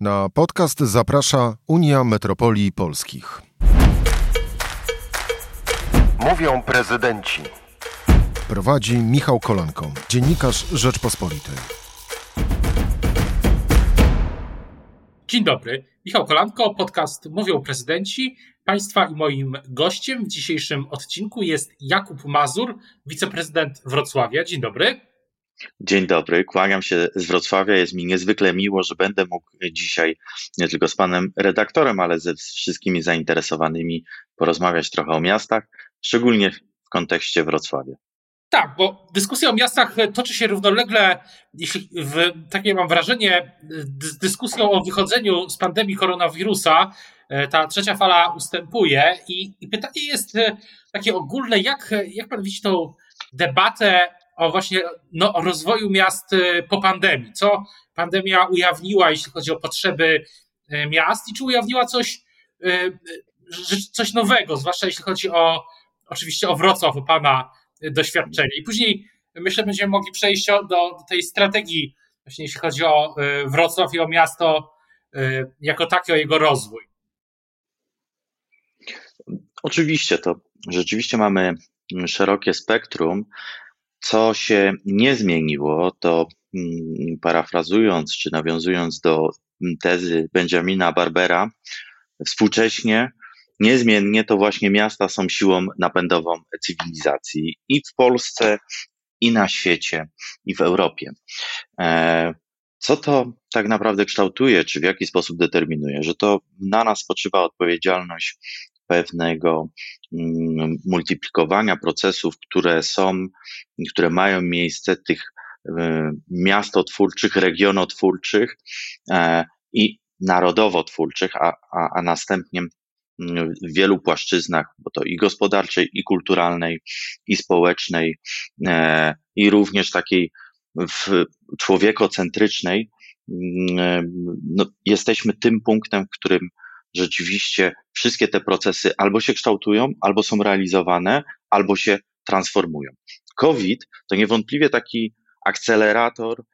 Na podcast zaprasza Unia Metropolii Polskich. Mówią prezydenci. Prowadzi Michał Kolanko, dziennikarz Rzeczpospolitej. Dzień dobry, Michał Kolanko, podcast Mówią prezydenci. Państwa i moim gościem w dzisiejszym odcinku jest Jakub Mazur, wiceprezydent Wrocławia. Dzień dobry. Dzień dobry, kłaniam się z Wrocławia. Jest mi niezwykle miło, że będę mógł dzisiaj nie tylko z panem redaktorem, ale ze wszystkimi zainteresowanymi porozmawiać trochę o miastach, szczególnie w kontekście Wrocławia. Tak, bo dyskusja o miastach toczy się równolegle, jeśli w, takie mam wrażenie, z dyskusją o wychodzeniu z pandemii koronawirusa. E, ta trzecia fala ustępuje i, i pytanie jest e, takie ogólne, jak, jak pan widzi tą debatę o właśnie no, o rozwoju miast y, po pandemii. Co pandemia ujawniła, jeśli chodzi o potrzeby y, miast i czy ujawniła coś, y, coś nowego, zwłaszcza jeśli chodzi o oczywiście o Wrocław, o Pana doświadczenie. I później myślę, będziemy mogli przejść do, tej strategii, właśnie jeśli chodzi o Wrocław i o miasto jako takie, o jego rozwój. Oczywiście, to rzeczywiście mamy szerokie spektrum co się nie zmieniło, to mm, parafrazując czy nawiązując do mm, tezy Benjamina Barbera, współcześnie niezmiennie to właśnie miasta są siłą napędową cywilizacji i w Polsce, i na świecie, i w Europie. E, co to tak naprawdę kształtuje, czy w jaki sposób determinuje? Że to na nas spoczywa odpowiedzialność pewnego mm, multiplikowania procesów, które są, które mają miejsce, tych y, miastotwórczych, regionotwórczych e, i narodowotwórczych, a, a, a następnie mm, w wielu płaszczyznach, bo to i gospodarczej, i kulturalnej, i społecznej, e, i również takiej w człowiekocentrycznej, mm, no, jesteśmy tym punktem, w którym rzeczywiście wszystkie te procesy albo się kształtują, albo są realizowane, albo się transformują. COVID to niewątpliwie taki akcelerator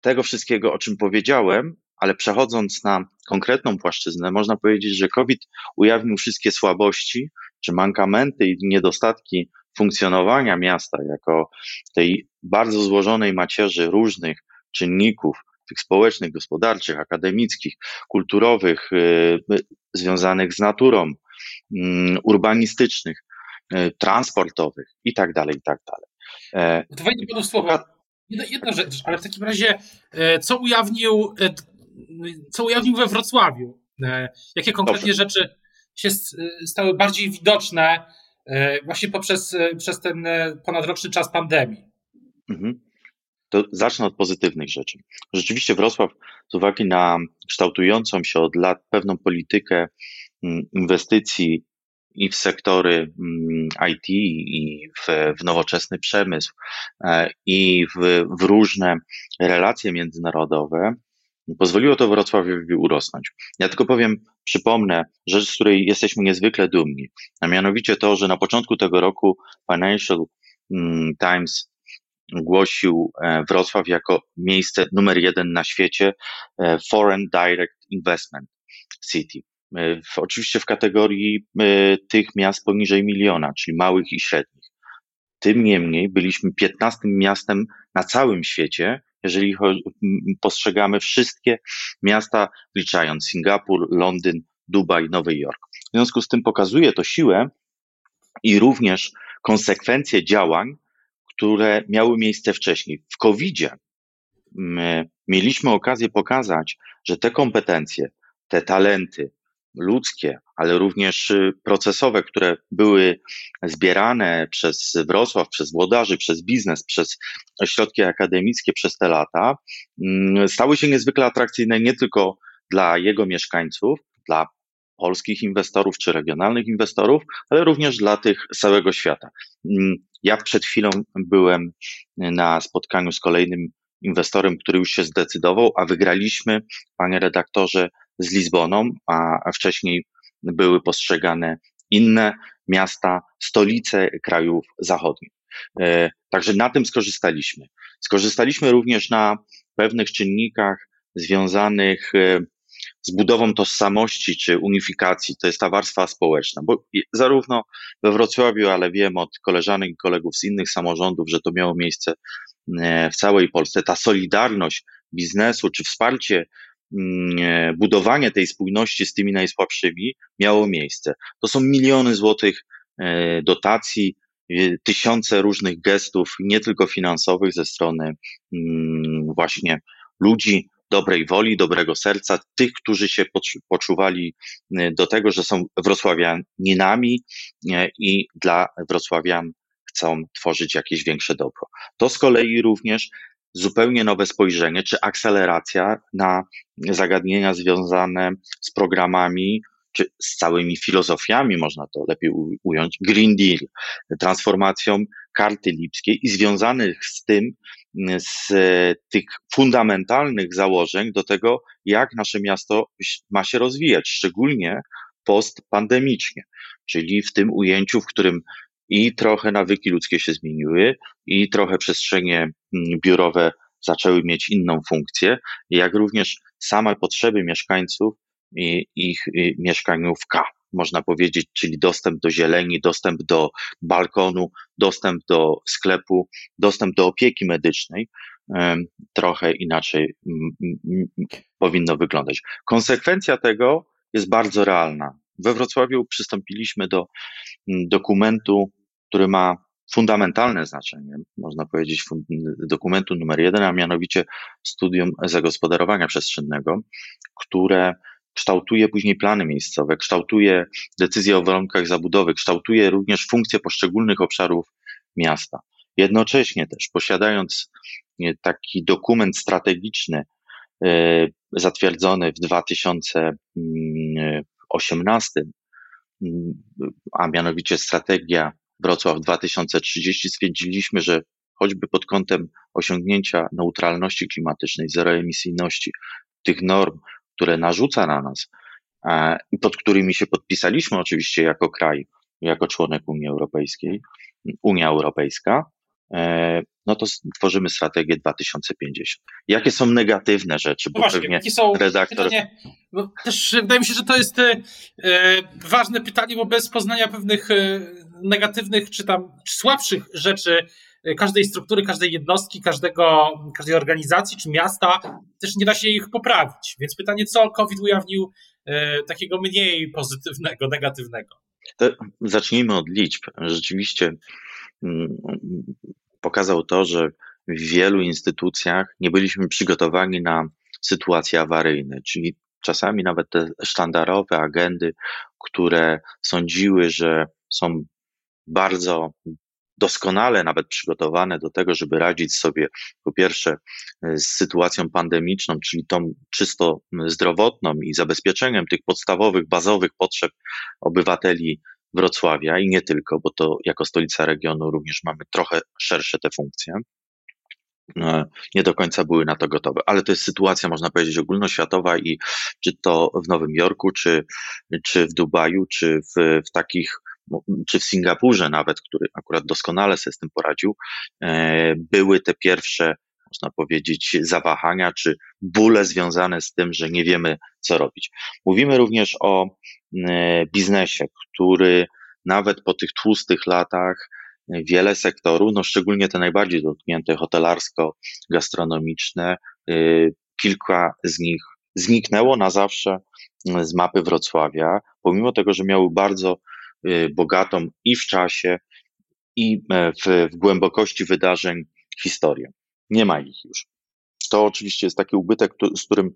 tego wszystkiego, o czym powiedziałem, ale przechodząc na konkretną płaszczyznę, można powiedzieć, że COVID ujawnił wszystkie słabości czy mankamenty i niedostatki funkcjonowania miasta jako tej bardzo złożonej macierzy różnych czynników, tych społecznych, gospodarczych, akademickich, kulturowych, y, związanych z naturą, mm, urbanistycznych, y, transportowych i tak dalej, i tak dalej. E, to panu słowo. Jedna, jedna rzecz, ale w takim razie, e, co ujawnił, e, co ujawnił we Wrocławiu? Jakie konkretnie Dobrze. rzeczy się stały bardziej widoczne właśnie poprzez przez ten ponadroczny czas pandemii? Mhm to zacznę od pozytywnych rzeczy. Rzeczywiście Wrocław, z uwagi na kształtującą się od lat pewną politykę mm, inwestycji i w sektory mm, IT, i w, w nowoczesny przemysł, e, i w, w różne relacje międzynarodowe, pozwoliło to Wrocławiowi urosnąć. Ja tylko powiem, przypomnę rzecz, z której jesteśmy niezwykle dumni, a mianowicie to, że na początku tego roku Financial mm, Times głosił e, Wrocław jako miejsce numer jeden na świecie e, Foreign Direct Investment City. E, oczywiście w kategorii tych miast poniżej miliona, czyli małych i średnich. Tym niemniej byliśmy 15 miastem na całym świecie, jeżeli postrzegamy wszystkie miasta, wliczając Singapur, Londyn, Dubaj, Nowy Jork. W związku z tym pokazuje to siłę i również konsekwencje działań, które miały miejsce wcześniej. W COVID-zie mieliśmy okazję pokazać, że te kompetencje, te talenty ludzkie, ale również y, procesowe, które były zbierane przez Wrocław, przez włodarzy, przez biznes, przez ośrodki akademickie przez te lata, stały się niezwykle atrakcyjne nie tylko dla jego mieszkańców, dla polskich inwestorów czy regionalnych inwestorów, ale również dla tych całego świata. Ja przed chwilą byłem na spotkaniu z kolejnym inwestorem, który już się zdecydował, a wygraliśmy, panie redaktorze, z Lizboną, a wcześniej były postrzegane inne miasta, stolice krajów zachodnich. E, także na tym skorzystaliśmy. Skorzystaliśmy również na pewnych czynnikach związanych e, z budową tożsamości czy unifikacji, to jest ta warstwa społeczna, bo zarówno we Wrocławiu, ale wiem od koleżanek i kolegów z innych samorządów, że to miało miejsce e, w całej Polsce. Ta solidarność biznesu czy wsparcie, mm, e, budowanie tej spójności z tymi najsłabszymi miało miejsce. To są miliony złotych e, dotacji, tysiące różnych gestów, nie tylko finansowych, ze strony mm, właśnie ludzi, dobrej woli, dobrego serca, tych, którzy się poczuwali y, do tego, że są wrocławianinami y, i dla wrocławian chcą tworzyć jakieś większe dobro. To z kolei również zupełnie nowe spojrzenie czy akceleracja na zagadnienia związane z programami czy z całymi filozofiami, można to lepiej ująć, Green Deal, transformacją karty lipskiej i związanych z tym, z tych fundamentalnych założeń do tego, jak nasze miasto ma się rozwijać, szczególnie postpandemicznie, czyli w tym ujęciu, w którym i trochę nawyki ludzkie się zmieniły, i trochę przestrzenie biurowe zaczęły mieć inną funkcję, jak również same potrzeby mieszkańców i ich mieszkaniówka, można powiedzieć, czyli dostęp do zieleni, dostęp do balkonu, dostęp do sklepu, dostęp do opieki medycznej trochę inaczej powinno wyglądać. Konsekwencja tego jest bardzo realna. We Wrocławiu przystąpiliśmy do dokumentu, który ma fundamentalne znaczenie, można powiedzieć, dokumentu numer jeden, a mianowicie studium zagospodarowania przestrzennego, które kształtuje później plany miejscowe, kształtuje decyzje o warunkach zabudowy, kształtuje również funkcje poszczególnych obszarów miasta. Jednocześnie też posiadając taki dokument strategiczny e, zatwierdzony w 2018, mm, a mianowicie strategia Wrocław 2030, stwierdziliśmy, że choćby pod kątem osiągnięcia neutralności klimatycznej, zeroemisyjności, tych norm, które narzuca na nas e, i pod którymi się podpisaliśmy oczywiście jako kraj, jako członek Unii Europejskiej, Unia Europejska, e, no to tworzymy strategię 2050. Jakie są negatywne rzeczy? Bo no właśnie, pewnie są redaktor... Pytanie, no też wydaje mi się, że to jest e, ważne pytanie, bo bez poznania pewnych e, negatywnych czy tam czy słabszych rzeczy każdej struktury, każdej jednostki, każdego, każdej organizacji czy miasta, też nie da się ich poprawić. Więc pytanie, co COVID ujawnił e, takiego mniej pozytywnego, negatywnego? To zacznijmy od liczb. Rzeczywiście mm, pokazał to, że w wielu instytucjach nie byliśmy przygotowani na sytuacje awaryjne, czyli czasami nawet te sztandarowe agendy, które sądziły, że są bardzo doskonale nawet przygotowane do tego, żeby radzić sobie po pierwsze z sytuacją pandemiczną, czyli tą czysto zdrowotną i zabezpieczeniem tych podstawowych, bazowych potrzeb obywateli Wrocławia i nie tylko, bo to jako stolica regionu również mamy trochę szersze te funkcje. E, nie do końca były na to gotowe, ale to jest sytuacja, można powiedzieć, ogólnoświatowa i czy to w Nowym Jorku, czy, czy w Dubaju, czy w, w takich czy w Singapurze nawet, który akurat doskonale sobie z tym poradził, e, były te pierwsze, można powiedzieć, zawahania czy bóle związane z tym, że nie wiemy, co robić. Mówimy również o e, biznesie, który nawet po tych tłustych latach wiele sektorów, no szczególnie te najbardziej dotknięte hotelarsko-gastronomiczne, e, kilka z nich zniknęło na zawsze z mapy Wrocławia, pomimo tego, że miały bardzo bogatą i w czasie, i e, w, w głębokości wydarzeń historię. Nie ma ich już. To oczywiście jest taki ubytek, z którym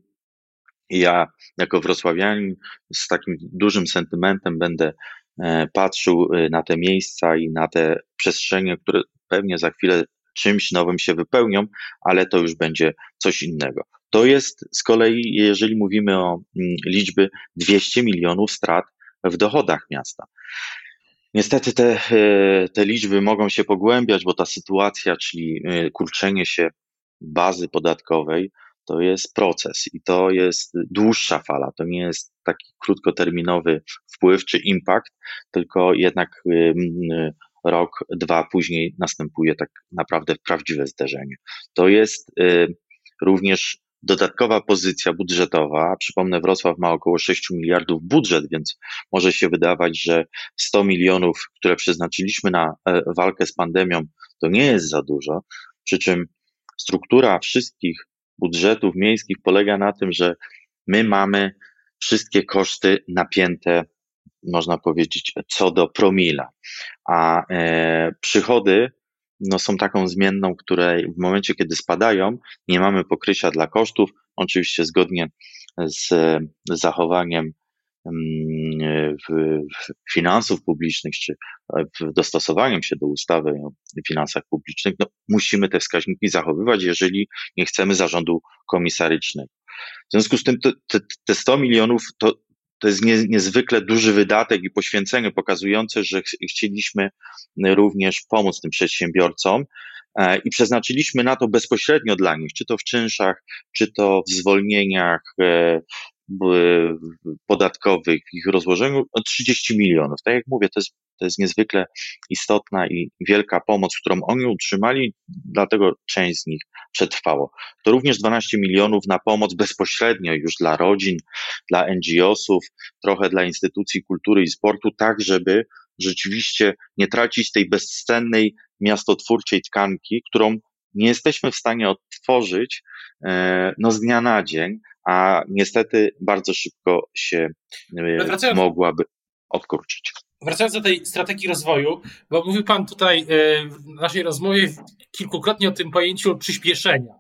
ja jako wrocławianin z takim dużym sentymentem będę e, patrzył e, na te miejsca i na te przestrzenie, które pewnie za chwilę czymś nowym się wypełnią, ale to już będzie coś innego. To jest z kolei, jeżeli mówimy o mm, liczby 200 milionów strat w dochodach miasta. Niestety te, e, te liczby mogą się pogłębiać, bo ta sytuacja, czyli e, kurczenie się bazy podatkowej, to jest proces i to jest dłuższa fala. To nie jest taki krótkoterminowy wpływ czy impact, tylko jednak e, rok, dwa później następuje tak naprawdę prawdziwe zderzenie. To jest również dodatkowa pozycja budżetowa. Przypomnę, Wrocław ma około 6 miliardów budżet, więc może się wydawać, że 100 milionów, które przeznaczyliśmy na e, walkę z pandemią, to nie jest za dużo. Przy czym struktura wszystkich budżetów miejskich polega na tym, że my mamy wszystkie koszty napięte, można powiedzieć, co do promila, a e, przychody no, są taką zmienną, której w momencie, kiedy spadają, nie mamy pokrycia dla kosztów, oczywiście zgodnie z, z zachowaniem mm, finansów publicznych, czy dostosowaniem się do ustawy o finansach publicznych, no, musimy te wskaźniki zachowywać, jeżeli nie chcemy zarządu komisarycznego. W związku z tym te, te 100 milionów to, to jest nie, niezwykle duży wydatek i poświęcenie pokazujące, że ch chcieliśmy również pomóc tym przedsiębiorcom e, i przeznaczyliśmy na to bezpośrednio dla nich, czy to w czynszach, czy to w zwolnieniach e, podatkowych, ich rozłożeniu, 30 milionów. Tak jak mówię, to jest to jest niezwykle istotna i wielka pomoc, którą oni utrzymali, dlatego część z nich przetrwało. To również 12 milionów na pomoc bezpośrednio już dla rodzin, dla NGO-sów, trochę dla instytucji kultury i sportu, tak żeby rzeczywiście nie tracić tej bezcennej miastotwórczej tkanki, którą nie jesteśmy w stanie odtworzyć e, no, z dnia na dzień, a niestety bardzo szybko się e, mogłaby odkurczyć wracając do tej strategii rozwoju, bo mówił Pan tutaj e, w naszej rozmowie kilkukrotnie o tym pojęciu przyspieszenia.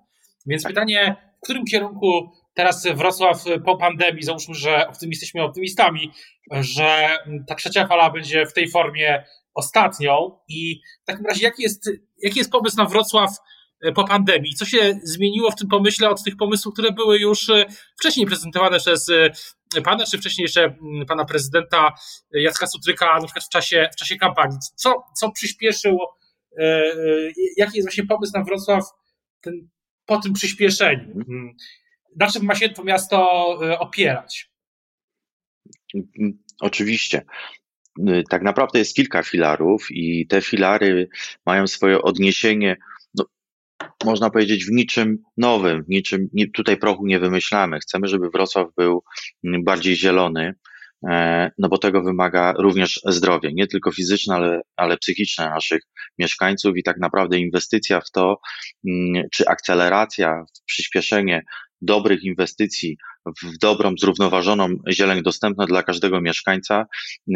Więc pytanie, w którym kierunku teraz Wrocław po pandemii, załóżmy, że jesteśmy optymistami, że ta trzecia fala będzie w tej formie ostatnią i w takim razie jaki jest, jaki jest pomysł na Wrocław po pandemii. Co się zmieniło w tym pomyśle od tych pomysłów, które były już e, wcześniej prezentowane przez e, pana, czy wcześniej jeszcze mm, pana prezydenta Jacka Sutryka, na przykład w czasie, w czasie kampanii? Co, co przyspieszyło, jaki jest właśnie pomysł na Wrocław ten, po tym przyspieszeniu? Mm. Na czym ma się to miasto opierać? Oczywiście. Tak naprawdę jest kilka filarów i te filary mają swoje odniesienie można powiedzieć, w niczym nowym, w niczym, tutaj prochu nie wymyślamy. Chcemy, żeby Wrocław był bardziej zielony, e, no bo tego wymaga również zdrowie, nie tylko fizyczne, ale, ale psychiczne naszych mieszkańców i tak naprawdę inwestycja w to, mm, czy akceleracja, przyspieszenie dobrych inwestycji w dobrą, zrównoważoną zieleń dostępną dla każdego mieszkańca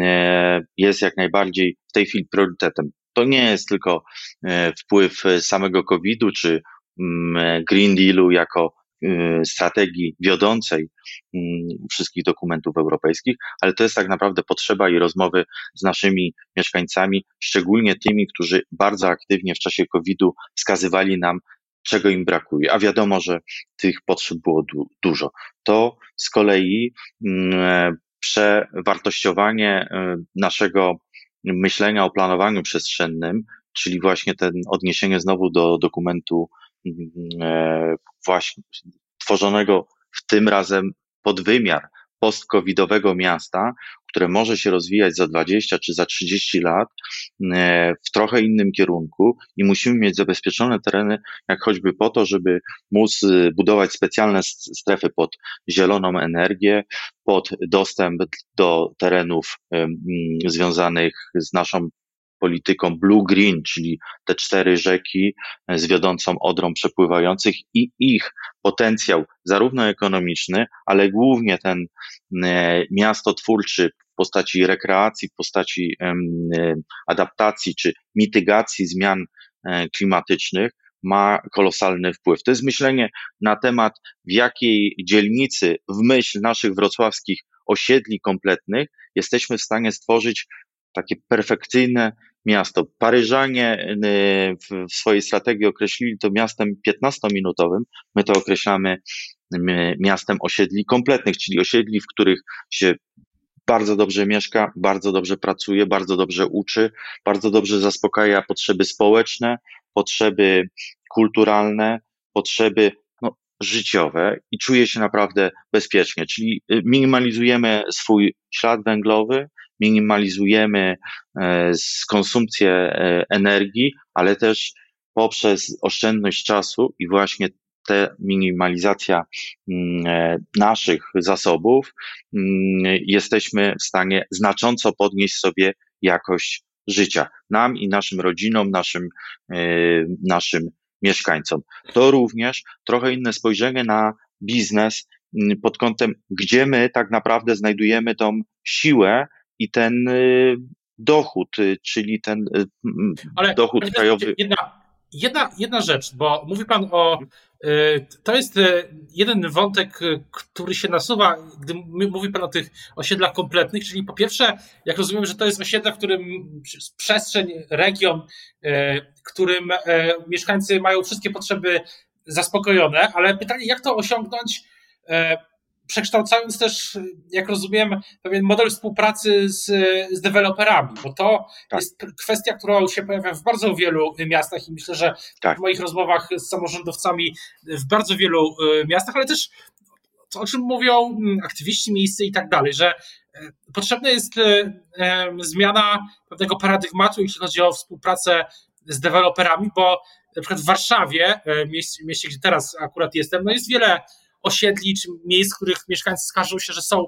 e, jest jak najbardziej w tej chwili priorytetem to nie jest tylko e, wpływ samego COVID-u czy mm, Green Dealu jako e, strategii wiodącej mm, wszystkich dokumentów europejskich, ale to jest tak naprawdę potrzeba i rozmowy z naszymi mieszkańcami, szczególnie tymi, którzy bardzo aktywnie w czasie COVID-u wskazywali nam, czego im brakuje, a wiadomo, że tych potrzeb było du dużo. To z kolei mm, e, przewartościowanie naszego myślenia o planowaniu przestrzennym, czyli właśnie ten odniesienie znowu do dokumentu mm, e, właśnie tworzonego w tym razem pod wymiar post-covidowego miasta, które może się rozwijać za 20 czy za 30 lat e, w trochę innym kierunku i musimy mieć zabezpieczone tereny, jak choćby po to, żeby móc e, budować specjalne strefy pod zieloną energię, pod dostęp do terenów związanych z naszą polityką Blue Green, czyli te cztery rzeki z wiodącą odrą przepływających i ich potencjał, zarówno ekonomiczny, ale głównie ten e, miastotwórczy w postaci rekreacji, w postaci e, adaptacji czy mitygacji zmian e, klimatycznych, ma kolosalny wpływ. To jest myślenie na temat, w jakiej dzielnicy, w myśl naszych wrocławskich osiedli kompletnych, jesteśmy w stanie stworzyć takie perfekcyjne miasto. Paryżanie y, w swojej strategii określili to miastem 15-minutowym. My to określamy miastem osiedli kompletnych, czyli osiedli, w których się bardzo dobrze mieszka, bardzo dobrze pracuje, bardzo dobrze uczy, bardzo dobrze zaspokaja potrzeby społeczne, potrzeby kulturalne, potrzeby no, życiowe i czuje się naprawdę bezpiecznie. Czyli y, minimalizujemy swój ślad węglowy, minimalizujemy e, konsumpcję e, energii, ale też poprzez oszczędność czasu i właśnie te minimalizacja mm, naszych zasobów, mm, jesteśmy w stanie znacząco podnieść sobie jakość życia nam i naszym rodzinom, naszym, naszym mieszkańcom. To również trochę inne spojrzenie na biznes mm, pod kątem, gdzie my tak naprawdę znajdujemy tą siłę i ten y, dochód, czyli ten Ale dochód krajowy. Jedna, jedna, jedna rzecz, bo mówi Pan o. To jest jeden wątek, który się nasuwa, gdy mówi Pan o tych osiedlach kompletnych, czyli po pierwsze, jak rozumiem, że to jest osiedla, w którym przestrzeń, region, którym mieszkańcy mają wszystkie potrzeby zaspokojone, ale pytanie, jak to osiągnąć, przekształcając też, jak rozumiem, pewien model współpracy z, z deweloperami, bo to tak. jest kwestia, która się pojawia w bardzo wielu miastach i myślę, że tak. w moich rozmowach z samorządowcami w bardzo wielu e, miastach, ale też to, o czym mówią mm, aktywiści miejscy i tak dalej, że e, potrzebna jest zmiana pewnego paradygmatu, jeśli chodzi o współpracę z deweloperami, bo na przykład w Warszawie, e, mieście, mieście, gdzie teraz akurat jestem, no jest wiele osiedli czy miejsc, w których mieszkańcy skarżą się, że są,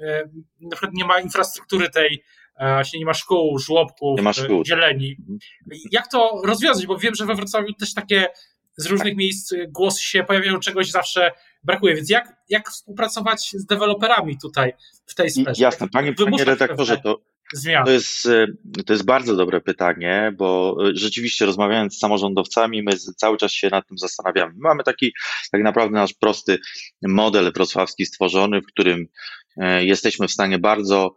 e, na przykład nie ma infrastruktury tej, e, właśnie nie ma szkół, żłobków, nie ma szkół. zieleni. Mhm. Jak to rozwiązać? Bo wiem, że we Wrocławiu też takie z różnych miejsc głosy się pojawiają, czegoś zawsze brakuje. Więc jak, jak współpracować z deweloperami tutaj w tej sferze? Jasne, panie, panie redaktorze, to, zmian? To jest, e, to jest bardzo dobre pytanie, bo e, rzeczywiście rozmawiając z samorządowcami, my cały czas się nad tym zastanawiamy. Mamy taki tak naprawdę nasz prosty model wrocławski stworzony, w którym e, jesteśmy w stanie bardzo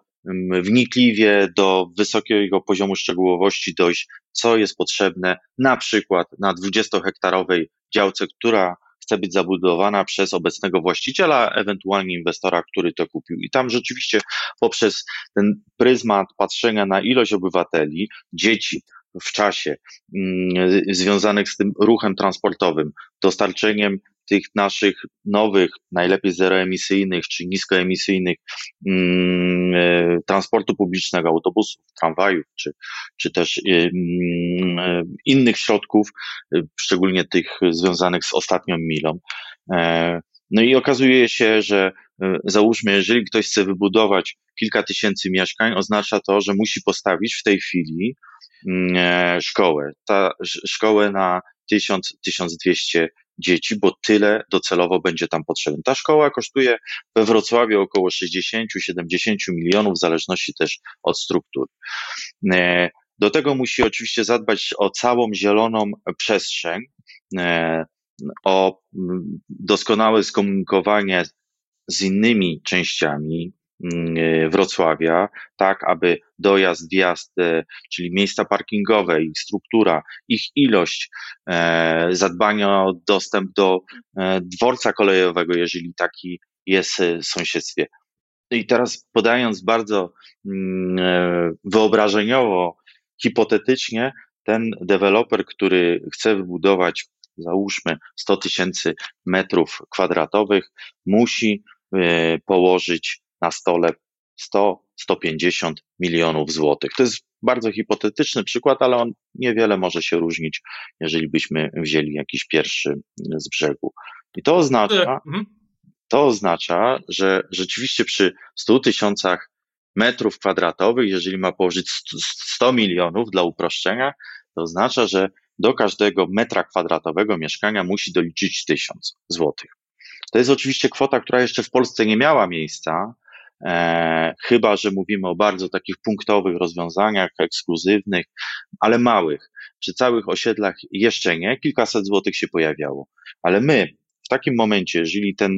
wnikliwie do wysokiego poziomu szczegółowości dojść, co jest potrzebne na przykład na 20-hektarowej działce, która chce być zabudowana przez obecnego właściciela, ewentualnie inwestora, który to kupił. I tam rzeczywiście poprzez ten pryzmat patrzenia na ilość obywateli, dzieci, w czasie mm, związanych z tym ruchem transportowym, dostarczeniem tych naszych nowych, najlepiej zeroemisyjnych czy niskoemisyjnych mm, e, transportu publicznego, autobusów, tramwajów, czy, czy też e, mm, e, innych środków, szczególnie tych związanych z ostatnią milą. No i okazuje się, że załóżmy, jeżeli ktoś chce wybudować kilka tysięcy mieszkań, oznacza to, że musi postawić w tej chwili szkołę. Ta szkołę na 1000-1200 dzieci, bo tyle docelowo będzie tam potrzebne. Ta szkoła kosztuje we Wrocławiu około 60-70 milionów, w zależności też od struktury. E, do tego musi oczywiście zadbać o całą zieloną przestrzeń, e, o doskonałe skomunikowanie z innymi częściami Mm, e, Wrocławia, tak aby dojazd, wjazd, e, czyli miejsca parkingowe, ich struktura, ich ilość, e, zadbanie o dostęp do dworca kolejowego, jeżeli taki jest w sąsiedztwie. I teraz podając bardzo mm, wyobrażeniowo, hipotetycznie, ten deweloper, który chce wybudować, załóżmy, 100 tysięcy metrów kwadratowych, musi położyć na stole 100-150 milionów złotych. To jest bardzo hipotetyczny przykład, ale on niewiele może się różnić, jeżeli byśmy wzięli jakiś pierwszy z brzegu. I to oznacza, mhm. to oznacza, że rzeczywiście przy 100 tysiącach metrów kwadratowych, jeżeli ma położyć 100 milionów dla uproszczenia, to oznacza, że do każdego metra kwadratowego mieszkania musi doliczyć 1000 złotych. To jest oczywiście kwota, która jeszcze w Polsce nie miała miejsca, E, chyba że mówimy o bardzo takich punktowych rozwiązaniach, ekskluzywnych, ale małych. Przy całych osiedlach jeszcze nie, kilkaset złotych się pojawiało. Ale my w takim momencie, jeżeli ten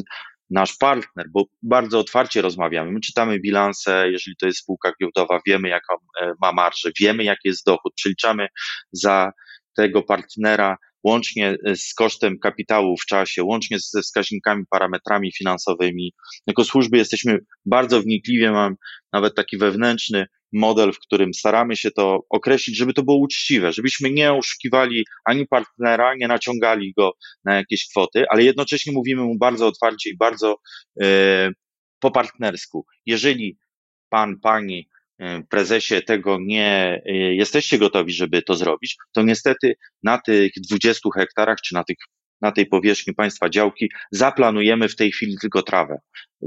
nasz partner, bo bardzo otwarcie rozmawiamy, my czytamy bilanse, jeżeli to jest spółka giełdowa, wiemy jaką e, ma marżę, wiemy jaki jest dochód, przeliczamy za tego partnera łącznie e, z kosztem kapitału w czasie, łącznie ze wskaźnikami, parametrami finansowymi. Jako służby jesteśmy bardzo wnikliwie, mam nawet taki wewnętrzny model, w którym staramy się to określić, żeby to było uczciwe, żebyśmy nie oszukiwali ani partnera, nie naciągali go na jakieś kwoty, ale jednocześnie mówimy mu bardzo otwarcie i bardzo e, po partnersku. Jeżeli pan, pani prezesie, tego nie e, jesteście gotowi, żeby to zrobić, to niestety na tych 20 hektarach, czy na tych na tej powierzchni państwa działki, zaplanujemy w tej chwili tylko trawę.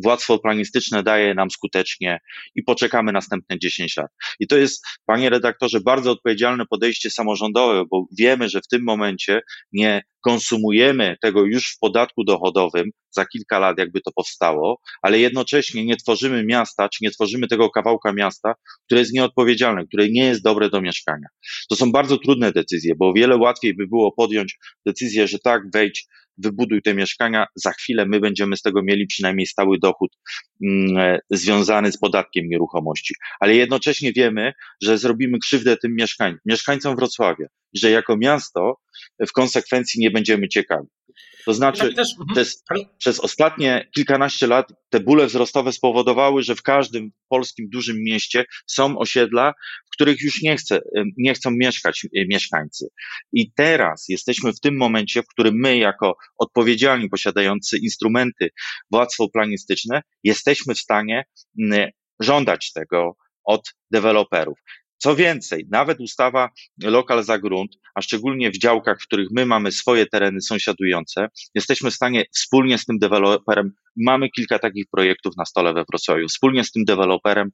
Władztwo planistyczne daje nam skutecznie i poczekamy następne 10 lat. I to jest, panie redaktorze, bardzo odpowiedzialne podejście samorządowe, bo wiemy, że w tym momencie nie konsumujemy tego już w podatku dochodowym za kilka lat, jakby to powstało, ale jednocześnie nie tworzymy miasta, czy nie tworzymy tego kawałka miasta, które jest nieodpowiedzialne, które nie jest dobre do mieszkania. To są bardzo trudne decyzje, bo o wiele łatwiej by było podjąć decyzję, że tak, wejdź, wybuduj te mieszkania, za chwilę my będziemy z tego mieli przynajmniej stały dochód mm, e, związany z podatkiem nieruchomości. Ale jednocześnie wiemy, że zrobimy krzywdę tym mieszkań, mieszkańcom Wrocławia, że jako miasto w konsekwencji nie będziemy ciekawi. To znaczy, też, mhm. przez, przez ostatnie kilkanaście lat te bóle wzrostowe spowodowały, że w każdym polskim dużym mieście są osiedla, w których już nie, chce, nie chcą mieszkać e, mieszkańcy. I teraz jesteśmy w tym momencie, w którym my, jako odpowiedzialni, posiadający instrumenty władztwo planistyczne, jesteśmy w stanie żądać tego od deweloperów. Co więcej, nawet ustawa lokal za grunt, a szczególnie w działkach, w których my mamy swoje tereny sąsiadujące, jesteśmy w stanie wspólnie z tym deweloperem, mamy kilka takich projektów na stole we Wrocławiu, wspólnie z tym deweloperem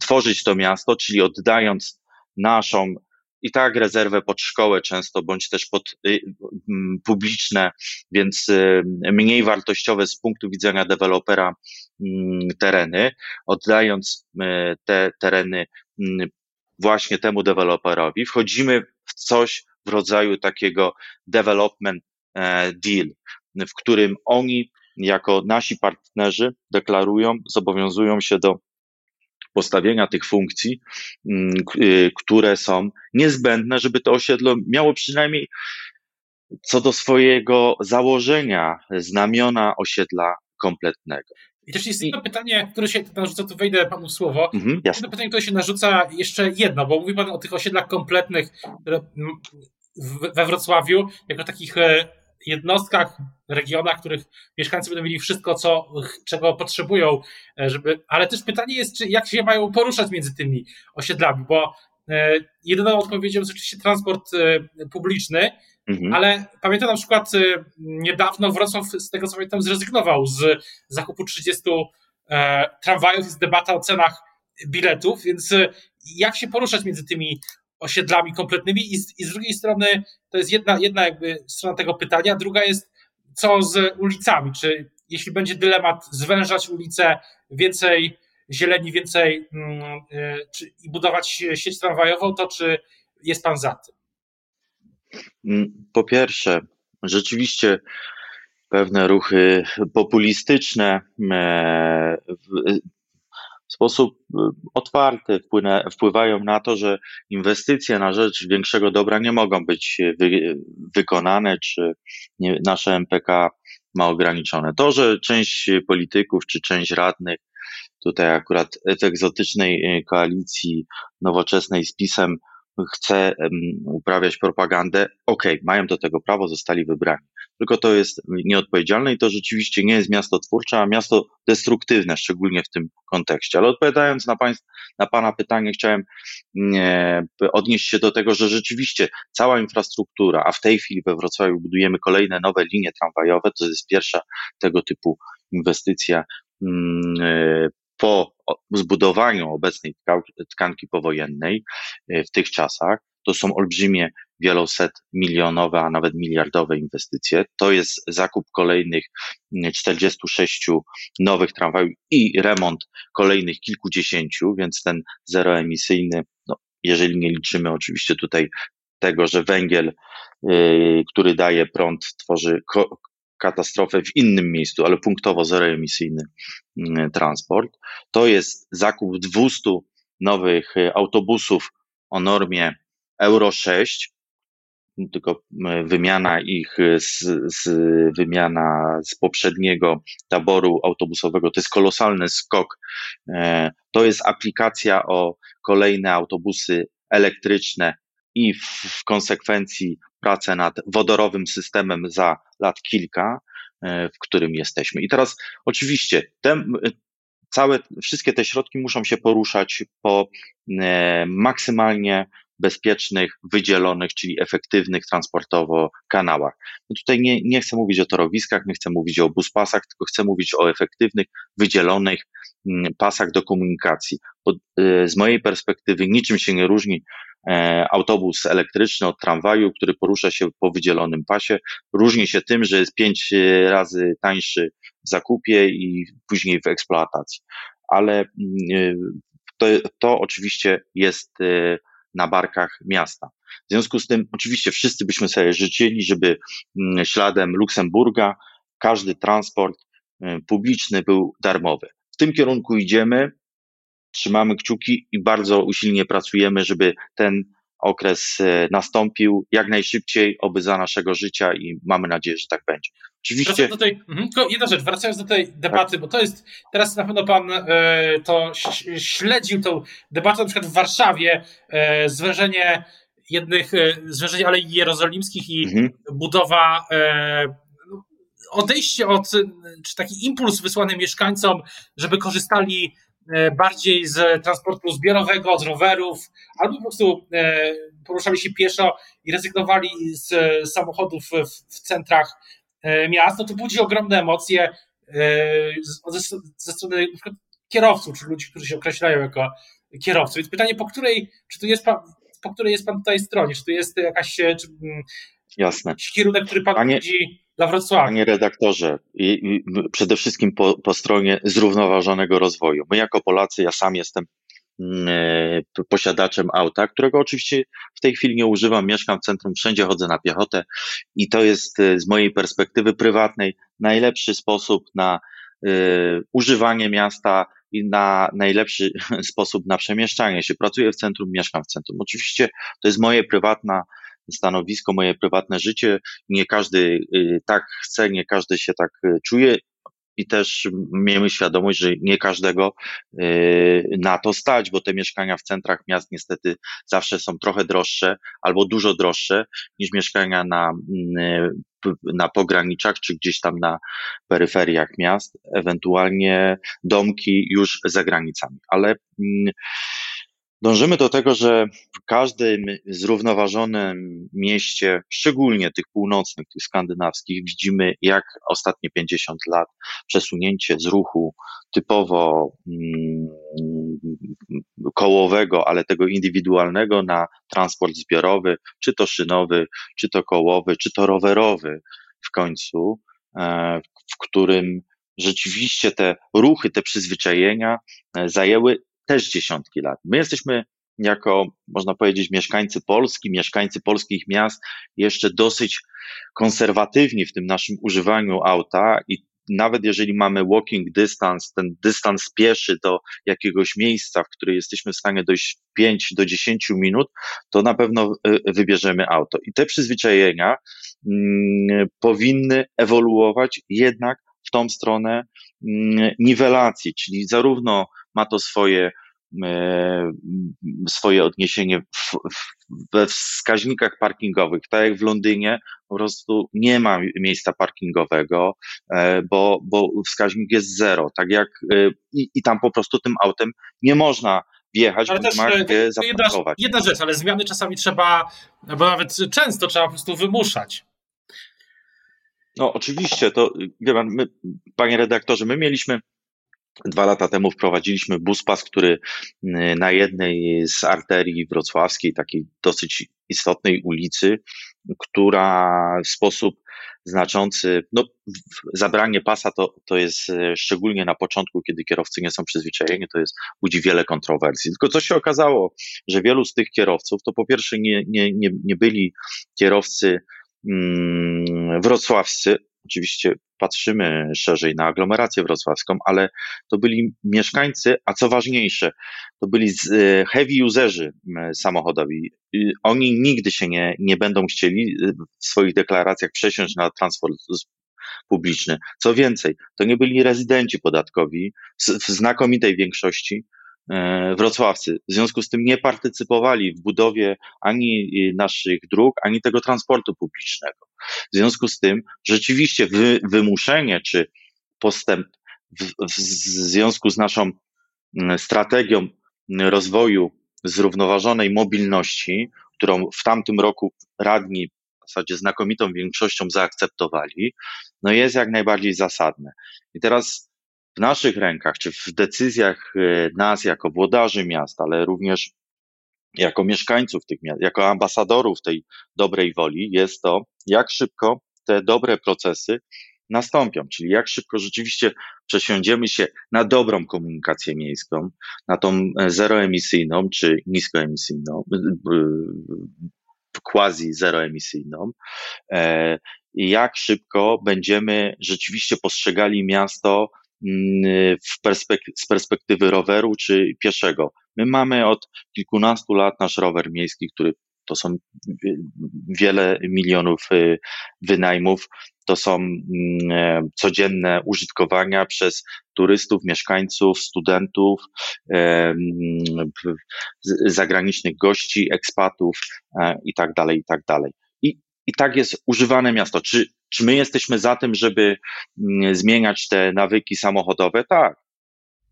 tworzyć to miasto, czyli oddając naszą i tak rezerwę pod szkołę często, bądź też pod y, publiczne, więc y, mniej wartościowe z punktu widzenia dewelopera y, tereny, oddając y, te tereny właśnie temu deweloperowi, wchodzimy w coś w rodzaju takiego development e, deal, w którym oni jako nasi partnerzy deklarują, zobowiązują się do postawienia tych funkcji, mm, y, które są niezbędne, żeby to osiedle miało przynajmniej co do swojego założenia znamiona osiedla kompletnego. I też jest jedno pytanie, które się narzuca, tu wejdę panu słowo. Mhm, jedno pytanie, które się narzuca jeszcze jedno, bo mówi pan o tych osiedlach kompletnych we Wrocławiu, jako takich e, jednostkach, regionach, w których mieszkańcy będą mieli wszystko, co, czego potrzebują, e, żeby, ale też pytanie jest, czy jak się mają poruszać między tymi osiedlami, bo e, jedyną odpowiedzią jest oczywiście transport publiczny, Mhm. Ale pamiętam na przykład y, niedawno Wrocław, z tego co pamiętam, zrezygnował z zakupu 30 e, tramwajów. Jest debata o cenach biletów, więc y, jak się poruszać między tymi osiedlami kompletnymi i z, i z drugiej strony to jest jedna, jedna jakby strona tego pytania, druga jest co z ulicami, czy jeśli będzie dylemat zwężać ulice, więcej zieleni, więcej mm, y, czy, i budować sieć tramwajową, to czy jest pan za tym? Mm, po pierwsze, rzeczywiście pewne ruchy populistyczne e, w sposób e, otwarty wpływają na to, że inwestycje na rzecz większego dobra nie mogą być wy, wykonane, czy nie, nasze MPK ma ograniczone. To, że część polityków czy część radnych, tutaj akurat w egzotycznej e, koalicji nowoczesnej z PiSem, chce uprawiać propagandę, okej, okay, mają do tego prawo, zostali wybrani. Tylko to jest nieodpowiedzialne i to rzeczywiście nie jest miasto twórcze, a miasto destruktywne, szczególnie w tym kontekście. Ale odpowiadając na, państw, na Pana pytanie, chciałem nie, odnieść się do tego, że rzeczywiście cała infrastruktura, a w tej chwili we Wrocławiu budujemy kolejne nowe linie tramwajowe, to jest pierwsza tego typu inwestycja mm, po zbudowaniu obecnej tkanki powojennej e, w tych czasach, to są olbrzymie, wieloset milionowe, a nawet miliardowe inwestycje. To jest zakup kolejnych 46 nowych tramwajów i remont kolejnych kilkudziesięciu, więc ten zeroemisyjny, no, jeżeli nie liczymy oczywiście tutaj tego, że węgiel, yy, który daje prąd, tworzy katastrofę w innym miejscu, ale punktowo zeroemisyjny mm, transport. To jest zakup 200 nowych y, autobusów o normie Euro 6, tylko y, wymiana ich z, z, wymiana z poprzedniego taboru autobusowego, to jest kolosalny skok. E, to jest aplikacja o kolejne autobusy elektryczne i w, w konsekwencji pracę nad wodorowym systemem za lat kilka, e, w którym jesteśmy. I teraz oczywiście te, całe, wszystkie te środki muszą się poruszać po e, maksymalnie bezpiecznych, wydzielonych, czyli efektywnych transportowo kanałach. No tutaj nie, nie chcę mówić o torowiskach, nie chcę mówić o buspasach, tylko chcę mówić o efektywnych, wydzielonych mm, pasach do komunikacji. Bo z mojej perspektywy niczym się nie różni e, autobus elektryczny od tramwaju, który porusza się po wydzielonym pasie. Różni się tym, że jest pięć e, razy tańszy w zakupie i później w eksploatacji. Ale mm, y, to, to oczywiście jest na barkach miasta. W związku z tym, oczywiście, wszyscy byśmy sobie życzyli, żeby mm, śladem Luksemburga każdy transport publiczny był darmowy. W tym kierunku idziemy, trzymamy kciuki i bardzo usilnie pracujemy, żeby ten okres e, nastąpił jak najszybciej, oby za naszego życia i mamy nadzieję, że tak będzie. Oczywiście. Do tej, mhm, jedna rzecz, wracając do tej debaty, tak. bo to jest, teraz na pewno pan e, to śledził tą debatę na przykład w Warszawie, e, zwężenie jednych, zwężenie Alei Jerozolimskich i mhm. budowa e, odejście od, czy taki impuls wysłany mieszkańcom, żeby korzystali bardziej z transportu zbiorowego, z rowerów, albo po prostu e, poruszali się pieszo i rezygnowali z samochodów w, centrach e, miast, no to budzi ogromne emocje ze, ze strony kierowców, czy ludzi, którzy się określają jako kierowcy. Więc pytanie, po której, czy tu jest pan, po której jest pan tutaj stronie? Czy tu jest jakaś czy, mm, Jasne. kierunek, który pan Panie... widzi dla Wrocławia. Panie redaktorze, i, i przede wszystkim po, po stronie zrównoważonego rozwoju. My jako Polacy, ja sam jestem mm, e, posiadaczem auta, którego oczywiście w tej chwili nie używam, mieszkam w centrum, wszędzie chodzę na piechotę i to jest e, z mojej perspektywy prywatnej najlepszy sposób na y, używanie miasta i na najlepszy sposób na przemieszczanie się. Pracuję w centrum, mieszkam w centrum. Oczywiście to jest moje prywatna stanowisko, moje prywatne życie. Nie każdy y, tak chce, nie każdy się tak y, czuje. I też miejmy świadomość, że nie każdego y, na to stać, bo te mieszkania w centrach miast niestety zawsze są trochę droższe albo dużo droższe niż mieszkania na, na pograniczach czy gdzieś tam na peryferiach miast, ewentualnie domki już za granicami. Ale mm, Dążymy do tego, że w każdym zrównoważonym mieście, szczególnie tych północnych, tych skandynawskich, widzimy jak ostatnie 50 lat przesunięcie z ruchu typowo mm, kołowego, ale tego indywidualnego na transport zbiorowy, czy to szynowy, czy to kołowy, czy to rowerowy w końcu, e, w którym rzeczywiście te ruchy, te przyzwyczajenia e, zajęły też dziesiątki lat. My jesteśmy jako, można powiedzieć, mieszkańcy Polski, mieszkańcy polskich miast, jeszcze dosyć konserwatywni w tym naszym używaniu auta i nawet jeżeli mamy walking distance, ten dystans pieszy do jakiegoś miejsca, w którym jesteśmy w stanie dojść 5 do 10 minut, to na pewno e, wybierzemy auto. I te przyzwyczajenia mm, powinny ewoluować jednak w tą stronę mm, niwelacji, czyli zarówno ma to swoje e, swoje odniesienie w, we wskaźnikach parkingowych. Tak jak w Londynie po prostu nie ma miejsca parkingowego, e, bo, bo wskaźnik jest zero. Tak jak e, i, i tam po prostu tym autem nie można wjechać, ale też, ma gdzie jedna, jedna rzecz, ale zmiany czasami trzeba, bo nawet często trzeba po prostu wymuszać. No oczywiście, to wie pan, my, panie redaktorze, my mieliśmy Dwa lata temu wprowadziliśmy buspas, który y, na jednej z arterii wrocławskiej, takiej dosyć istotnej ulicy, która w sposób znaczący, no, zabranie pasa to, to jest y, szczególnie na początku, kiedy kierowcy nie są przyzwyczajeni, to jest budzi wiele kontrowersji. Tylko co się okazało, że wielu z tych kierowców to po pierwsze nie, nie, nie, nie byli kierowcy mm, wrocławscy, Oczywiście patrzymy szerzej na aglomerację wrocławską, ale to byli mieszkańcy, a co ważniejsze, to byli e, heavy userzy samochodowi. Oni nigdy się nie, nie będą chcieli e, w swoich deklaracjach przesiąść na transport publiczny. Co więcej, to nie byli rezydenci podatkowi w znakomitej większości, wrocławcy. W związku z tym nie partycypowali w budowie ani naszych dróg, ani tego transportu publicznego. W związku z tym rzeczywiście wy, wymuszenie czy postęp w, w związku z naszą strategią rozwoju zrównoważonej mobilności, którą w tamtym roku radni w zasadzie znakomitą większością zaakceptowali, no jest jak najbardziej zasadne. I teraz w naszych rękach, czy w decyzjach e, nas jako włodarzy miasta, ale również jako mieszkańców tych miast, jako ambasadorów tej dobrej woli, jest to, jak szybko te dobre procesy nastąpią, czyli jak szybko rzeczywiście przesiądziemy się na dobrą komunikację miejską, na tą e, zeroemisyjną czy niskoemisyjną, quasi zeroemisyjną, e, i jak szybko będziemy rzeczywiście postrzegali miasto w perspek- z perspektywy roweru czy pieszego. My mamy od kilkunastu lat nasz rower miejski, który to są wiele milionów y, wynajmów, to są mm, e, codzienne użytkowania przez turystów, mieszkańców, studentów, e, mm, zagranicznych gości, ekspatów e, i tak i tak jest używane miasto. Czy, czy my jesteśmy za tym, żeby mm, zmieniać te nawyki samochodowe? Tak.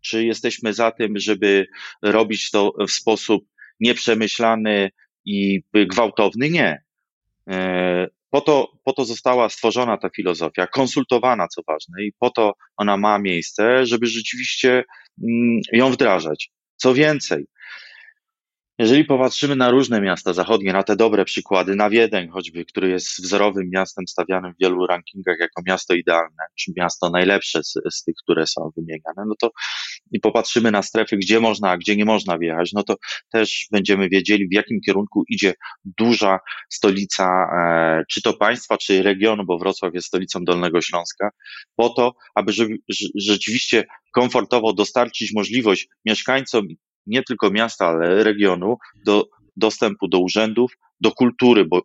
Czy jesteśmy za tym, żeby robić to w sposób nieprzemyślany i gwałtowny? Nie. Po to, po to została stworzona ta filozofia, konsultowana, co ważne, i po to ona ma miejsce, żeby rzeczywiście mm, ją wdrażać. Co więcej, jeżeli popatrzymy na różne miasta zachodnie, na te dobre przykłady, na Wiedeń choćby, który jest wzorowym miastem stawianym w wielu rankingach jako miasto idealne, czy miasto najlepsze z, z tych, które są wymieniane, no to i popatrzymy na strefy, gdzie można, a gdzie nie można wjechać, no to też będziemy wiedzieli, w jakim kierunku idzie duża stolica, e, czy to państwa, czy regionu, bo Wrocław jest stolicą Dolnego Śląska, po to, aby rzeczywiście komfortowo dostarczyć możliwość mieszkańcom nie tylko miasta, ale regionu, do dostępu do urzędów, do kultury, bo,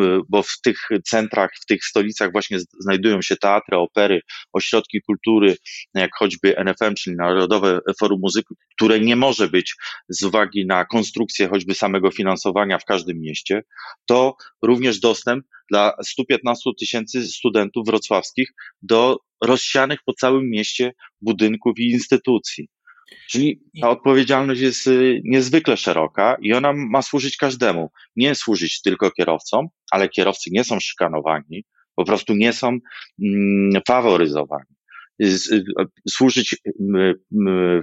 y, bo w tych centrach, w tych stolicach właśnie znajdują się teatry, opery, ośrodki kultury, jak choćby NFM, czyli Narodowe Forum Muzyki, które nie może być z uwagi na konstrukcję choćby samego finansowania w każdym mieście, to również dostęp dla 115 tysięcy studentów wrocławskich do rozsianych po całym mieście budynków i instytucji. Czyli ta odpowiedzialność jest y, niezwykle szeroka i ona ma służyć każdemu. Nie służyć tylko kierowcom, ale kierowcy nie są szykanowani, po prostu nie są mm, faworyzowani. Y, służyć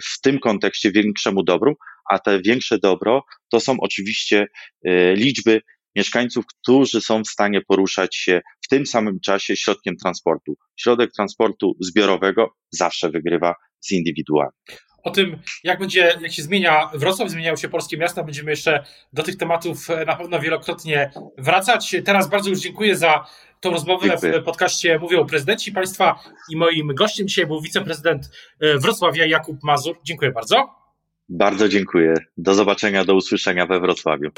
w tym kontekście większemu dobru, a te większe dobro to są oczywiście y, liczby mieszkańców, którzy są w stanie poruszać się w tym samym czasie środkiem transportu. Środek transportu zbiorowego zawsze wygrywa z indywidualnym. O tym, jak będzie, jak się zmienia Wrocław, zmieniają się polskie miasta, będziemy jeszcze do tych tematów e, na pewno wielokrotnie wracać. Teraz bardzo już dziękuję za tą rozmowę dziękuję. w podcaście Mówią o prezydenci państwa i moim gościem dzisiaj był wiceprezydent e, Wrocławia Jakub Mazur. Dziękuję bardzo. Bardzo dziękuję. Do zobaczenia, do usłyszenia we Wrocławiu.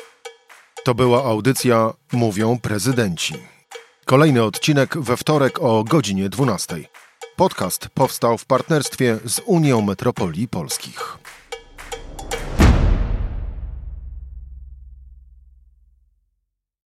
To była audycja Mówią prezydenci. Kolejny odcinek we wtorek o godzinie 12. Podcast powstał w partnerstwie z Unią Metropolii Polskich.